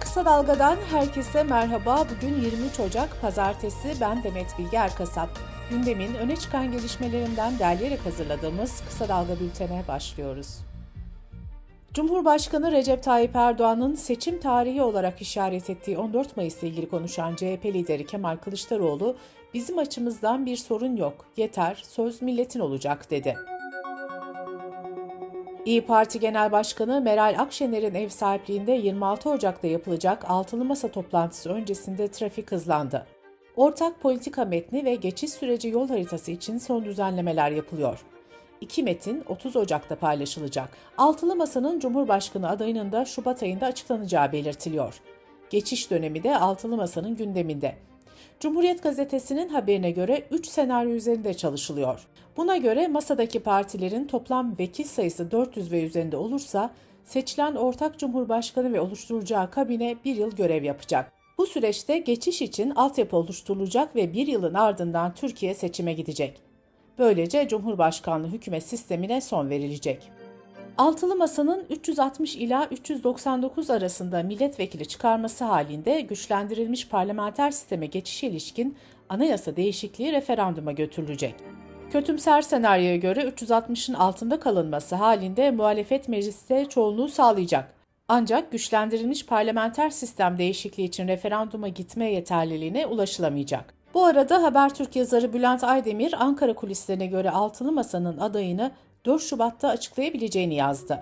Kısa Dalga'dan herkese merhaba. Bugün 23 Ocak Pazartesi. Ben Demet Bilge Erkasap. Gündemin öne çıkan gelişmelerinden derleyerek hazırladığımız Kısa Dalga bültene başlıyoruz. Cumhurbaşkanı Recep Tayyip Erdoğan'ın seçim tarihi olarak işaret ettiği 14 Mayıs'la ilgili konuşan CHP lideri Kemal Kılıçdaroğlu, bizim açımızdan bir sorun yok, yeter, söz milletin olacak dedi. İyi Parti Genel Başkanı Meral Akşener'in ev sahipliğinde 26 Ocak'ta yapılacak altılı masa toplantısı öncesinde trafik hızlandı. Ortak politika metni ve geçiş süreci yol haritası için son düzenlemeler yapılıyor. İki metin 30 Ocak'ta paylaşılacak. Altılı Masa'nın Cumhurbaşkanı adayının da Şubat ayında açıklanacağı belirtiliyor. Geçiş dönemi de Altılı Masa'nın gündeminde. Cumhuriyet Gazetesi'nin haberine göre 3 senaryo üzerinde çalışılıyor. Buna göre masadaki partilerin toplam vekil sayısı 400 ve üzerinde olursa seçilen ortak cumhurbaşkanı ve oluşturulacağı kabine bir yıl görev yapacak. Bu süreçte geçiş için altyapı oluşturulacak ve bir yılın ardından Türkiye seçime gidecek. Böylece Cumhurbaşkanlığı hükümet sistemine son verilecek. Altılı Masa'nın 360 ila 399 arasında milletvekili çıkarması halinde güçlendirilmiş parlamenter sisteme geçişe ilişkin anayasa değişikliği referanduma götürülecek. Kötümser senaryoya göre 360'ın altında kalınması halinde muhalefet mecliste çoğunluğu sağlayacak. Ancak güçlendirilmiş parlamenter sistem değişikliği için referanduma gitme yeterliliğine ulaşılamayacak. Bu arada Habertürk yazarı Bülent Aydemir Ankara kulislerine göre Altılı Masa'nın adayını 4 Şubat'ta açıklayabileceğini yazdı.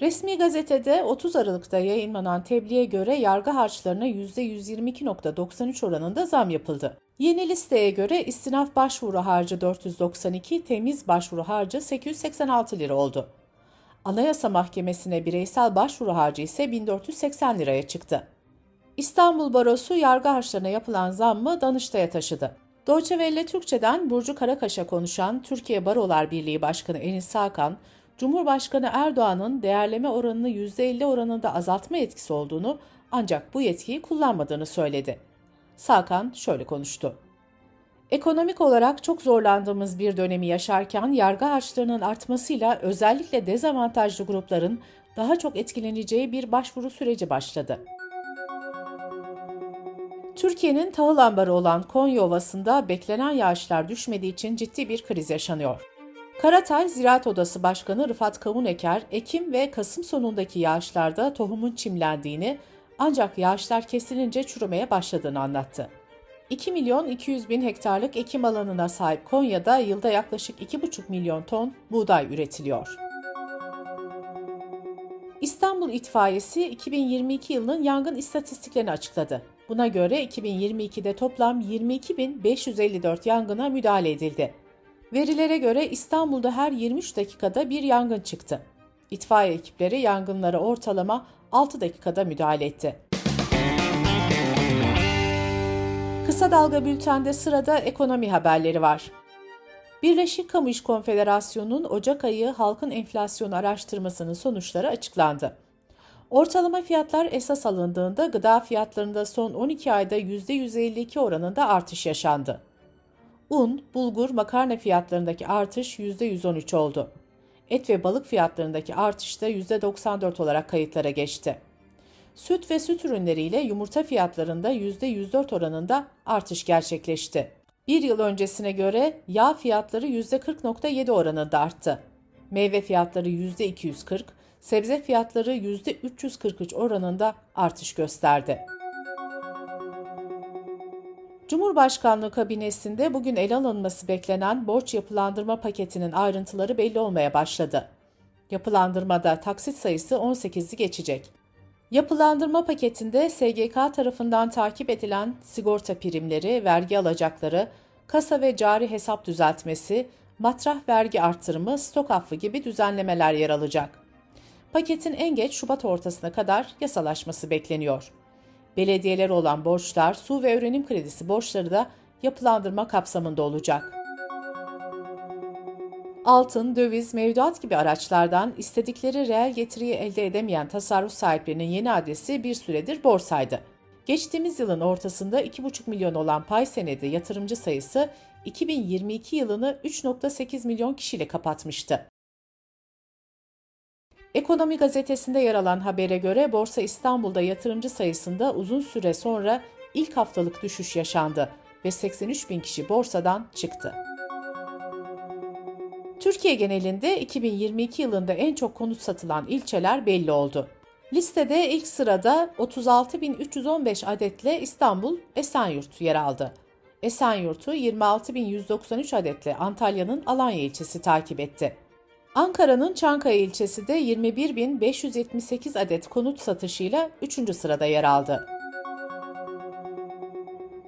Resmi gazetede 30 Aralık'ta yayınlanan tebliğe göre yargı harçlarına %122.93 oranında zam yapıldı. Yeni listeye göre istinaf başvuru harcı 492, temiz başvuru harcı 886 lira oldu. Anayasa Mahkemesi'ne bireysel başvuru harcı ise 1480 liraya çıktı. İstanbul Barosu yargı harçlarına yapılan zammı Danıştay'a taşıdı. Deutsche Welle Türkçe'den Burcu Karakaş'a konuşan Türkiye Barolar Birliği Başkanı Enis Sakan, Cumhurbaşkanı Erdoğan'ın değerleme oranını %50 oranında azaltma etkisi olduğunu ancak bu yetkiyi kullanmadığını söyledi. Sakan şöyle konuştu. Ekonomik olarak çok zorlandığımız bir dönemi yaşarken yargı harçlarının artmasıyla özellikle dezavantajlı grupların daha çok etkileneceği bir başvuru süreci başladı. Türkiye'nin tahıl ambarı olan Konya Ovası'nda beklenen yağışlar düşmediği için ciddi bir kriz yaşanıyor. Karatay Ziraat Odası Başkanı Rıfat Kavuneker, Ekim ve Kasım sonundaki yağışlarda tohumun çimlendiğini ancak yağışlar kesilince çürümeye başladığını anlattı. 2 milyon 200 bin hektarlık ekim alanına sahip Konya'da yılda yaklaşık 2,5 milyon ton buğday üretiliyor. İstanbul İtfaiyesi 2022 yılının yangın istatistiklerini açıkladı. Buna göre 2022'de toplam 22.554 yangına müdahale edildi. Verilere göre İstanbul'da her 23 dakikada bir yangın çıktı. İtfaiye ekipleri yangınlara ortalama 6 dakikada müdahale etti. Kısa Dalga Bülten'de sırada ekonomi haberleri var. Birleşik Kamu İş Konfederasyonu'nun Ocak ayı halkın enflasyonu araştırmasının sonuçları açıklandı. Ortalama fiyatlar esas alındığında gıda fiyatlarında son 12 ayda %152 oranında artış yaşandı. Un, bulgur, makarna fiyatlarındaki artış %113 oldu. Et ve balık fiyatlarındaki artış da %94 olarak kayıtlara geçti. Süt ve süt ürünleriyle yumurta fiyatlarında %104 oranında artış gerçekleşti. Bir yıl öncesine göre yağ fiyatları %40.7 oranında arttı. Meyve fiyatları %240, sebze fiyatları %343 oranında artış gösterdi. Cumhurbaşkanlığı kabinesinde bugün ele alınması beklenen borç yapılandırma paketinin ayrıntıları belli olmaya başladı. Yapılandırmada taksit sayısı 18'i geçecek. Yapılandırma paketinde SGK tarafından takip edilen sigorta primleri, vergi alacakları, kasa ve cari hesap düzeltmesi, matrah vergi arttırımı, stok affı gibi düzenlemeler yer alacak. Paketin en geç Şubat ortasına kadar yasalaşması bekleniyor. Belediyeler olan borçlar, su ve öğrenim kredisi borçları da yapılandırma kapsamında olacak. Altın, döviz, mevduat gibi araçlardan istedikleri reel getiriyi elde edemeyen tasarruf sahiplerinin yeni adresi bir süredir borsaydı. Geçtiğimiz yılın ortasında 2,5 milyon olan pay senedi yatırımcı sayısı 2022 yılını 3,8 milyon kişiyle kapatmıştı. Ekonomi gazetesinde yer alan habere göre Borsa İstanbul'da yatırımcı sayısında uzun süre sonra ilk haftalık düşüş yaşandı ve 83 bin kişi borsadan çıktı. Türkiye genelinde 2022 yılında en çok konut satılan ilçeler belli oldu. Listede ilk sırada 36.315 adetle İstanbul Esenyurt yer aldı. Esenyurt'u 26.193 adetle Antalya'nın Alanya ilçesi takip etti. Ankara'nın Çankaya ilçesi de 21.578 adet konut satışıyla 3. sırada yer aldı.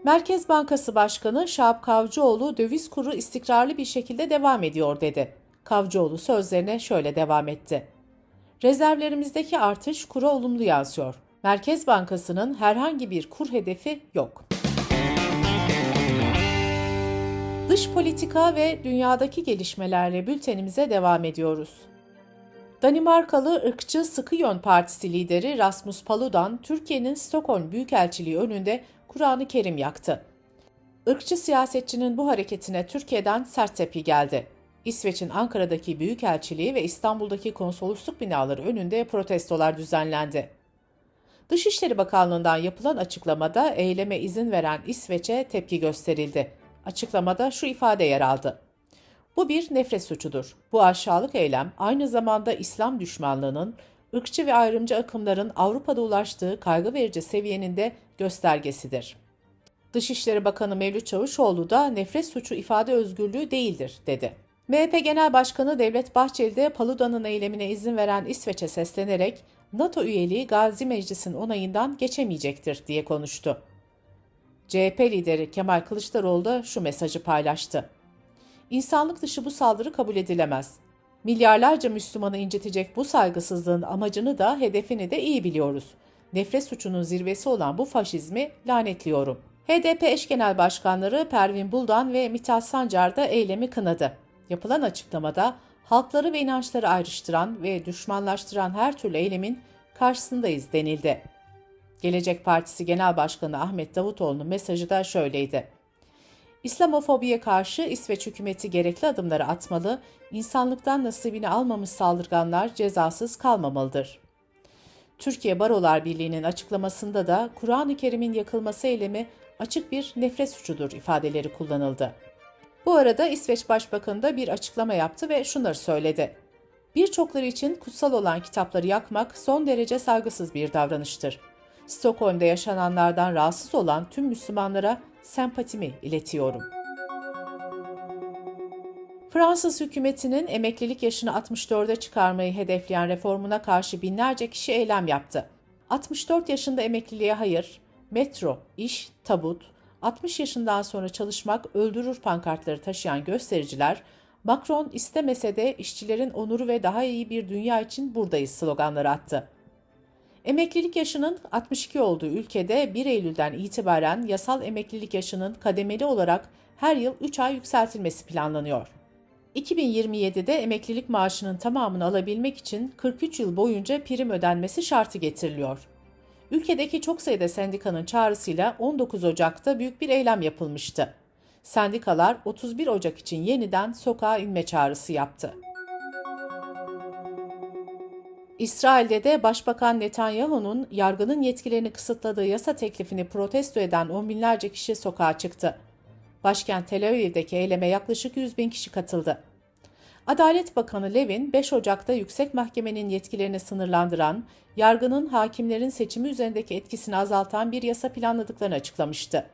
Merkez Bankası Başkanı Şahap Kavcıoğlu döviz kuru istikrarlı bir şekilde devam ediyor dedi. Kavcıoğlu sözlerine şöyle devam etti. Rezervlerimizdeki artış kura olumlu yansıyor. Merkez Bankası'nın herhangi bir kur hedefi yok. Dış politika ve dünyadaki gelişmelerle bültenimize devam ediyoruz. Danimarkalı ırkçı Sıkı Yön Partisi lideri Rasmus Paludan, Türkiye'nin Stockholm Büyükelçiliği önünde Kur'an-ı Kerim yaktı. Irkçı siyasetçinin bu hareketine Türkiye'den sert tepki geldi. İsveç'in Ankara'daki Büyükelçiliği ve İstanbul'daki konsolosluk binaları önünde protestolar düzenlendi. Dışişleri Bakanlığı'ndan yapılan açıklamada eyleme izin veren İsveç'e tepki gösterildi. Açıklamada şu ifade yer aldı. Bu bir nefret suçudur. Bu aşağılık eylem aynı zamanda İslam düşmanlığının, ırkçı ve ayrımcı akımların Avrupa'da ulaştığı kaygı verici seviyenin de göstergesidir. Dışişleri Bakanı Mevlüt Çavuşoğlu da nefret suçu ifade özgürlüğü değildir, dedi. MHP Genel Başkanı Devlet Bahçeli de Paluda'nın eylemine izin veren İsveç'e seslenerek NATO üyeliği Gazi Meclis'in onayından geçemeyecektir diye konuştu. CHP lideri Kemal Kılıçdaroğlu da şu mesajı paylaştı. İnsanlık dışı bu saldırı kabul edilemez. Milyarlarca Müslümanı incitecek bu saygısızlığın amacını da hedefini de iyi biliyoruz. Nefret suçunun zirvesi olan bu faşizmi lanetliyorum. HDP eş genel başkanları Pervin Buldan ve Mithat Sancar da eylemi kınadı. Yapılan açıklamada halkları ve inançları ayrıştıran ve düşmanlaştıran her türlü eylemin karşısındayız denildi. Gelecek Partisi Genel Başkanı Ahmet Davutoğlu'nun mesajı da şöyleydi. İslamofobiye karşı İsveç hükümeti gerekli adımları atmalı, insanlıktan nasibini almamış saldırganlar cezasız kalmamalıdır. Türkiye Barolar Birliği'nin açıklamasında da Kur'an-ı Kerim'in yakılması eylemi açık bir nefret suçudur ifadeleri kullanıldı. Bu arada İsveç Başbakanı da bir açıklama yaptı ve şunları söyledi. Birçokları için kutsal olan kitapları yakmak son derece saygısız bir davranıştır. Stockholm'da yaşananlardan rahatsız olan tüm Müslümanlara sempatimi iletiyorum. Fransız hükümetinin emeklilik yaşını 64'e çıkarmayı hedefleyen reformuna karşı binlerce kişi eylem yaptı. 64 yaşında emekliliğe hayır, metro, iş, tabut, 60 yaşından sonra çalışmak öldürür pankartları taşıyan göstericiler, Macron istemese de işçilerin onuru ve daha iyi bir dünya için buradayız sloganları attı. Emeklilik yaşının 62 olduğu ülkede 1 Eylül'den itibaren yasal emeklilik yaşının kademeli olarak her yıl 3 ay yükseltilmesi planlanıyor. 2027'de emeklilik maaşının tamamını alabilmek için 43 yıl boyunca prim ödenmesi şartı getiriliyor. Ülkedeki çok sayıda sendikanın çağrısıyla 19 Ocak'ta büyük bir eylem yapılmıştı. Sendikalar 31 Ocak için yeniden sokağa inme çağrısı yaptı. İsrail'de de Başbakan Netanyahu'nun yargının yetkilerini kısıtladığı yasa teklifini protesto eden on binlerce kişi sokağa çıktı. Başkent Tel Aviv'deki eyleme yaklaşık 100 bin kişi katıldı. Adalet Bakanı Levin, 5 Ocak'ta Yüksek Mahkemenin yetkilerini sınırlandıran, yargının hakimlerin seçimi üzerindeki etkisini azaltan bir yasa planladıklarını açıklamıştı.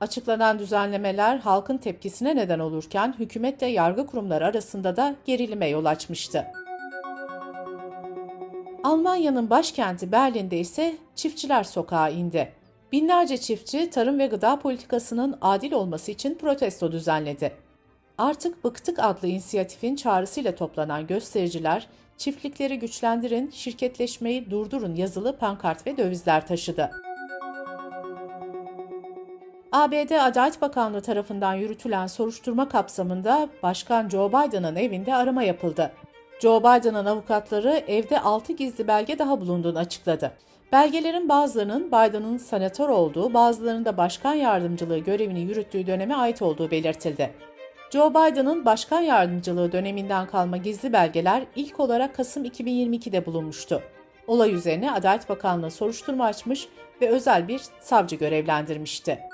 Açıklanan düzenlemeler halkın tepkisine neden olurken hükümetle yargı kurumları arasında da gerilime yol açmıştı. Almanya'nın başkenti Berlin'de ise çiftçiler sokağa indi. Binlerce çiftçi tarım ve gıda politikasının adil olması için protesto düzenledi. Artık Bıktık adlı inisiyatifin çağrısıyla toplanan göstericiler, çiftlikleri güçlendirin, şirketleşmeyi durdurun yazılı pankart ve dövizler taşıdı. ABD Adalet Bakanlığı tarafından yürütülen soruşturma kapsamında Başkan Joe Biden'ın evinde arama yapıldı. Joe Biden'ın avukatları evde 6 gizli belge daha bulunduğunu açıkladı. Belgelerin bazılarının Biden'ın senatör olduğu, bazılarının da başkan yardımcılığı görevini yürüttüğü döneme ait olduğu belirtildi. Joe Biden'ın başkan yardımcılığı döneminden kalma gizli belgeler ilk olarak Kasım 2022'de bulunmuştu. Olay üzerine Adalet Bakanlığı soruşturma açmış ve özel bir savcı görevlendirmişti.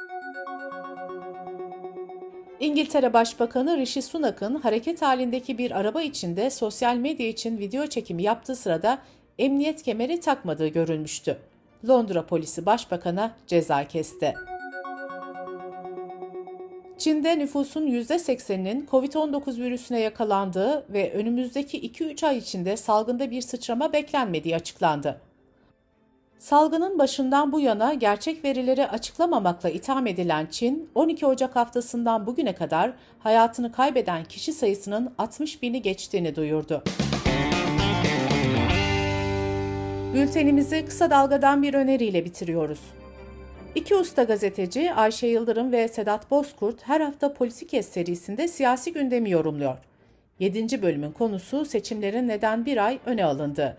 İngiltere Başbakanı Rishi Sunak'ın hareket halindeki bir araba içinde sosyal medya için video çekimi yaptığı sırada emniyet kemeri takmadığı görülmüştü. Londra polisi başbakana ceza kesti. Çin'de nüfusun %80'inin COVID-19 virüsüne yakalandığı ve önümüzdeki 2-3 ay içinde salgında bir sıçrama beklenmediği açıklandı. Salgının başından bu yana gerçek verileri açıklamamakla itham edilen Çin, 12 Ocak haftasından bugüne kadar hayatını kaybeden kişi sayısının 60 bini geçtiğini duyurdu. Bültenimizi kısa dalgadan bir öneriyle bitiriyoruz. İki usta gazeteci Ayşe Yıldırım ve Sedat Bozkurt her hafta Politikes serisinde siyasi gündemi yorumluyor. 7. bölümün konusu seçimlerin neden bir ay öne alındı.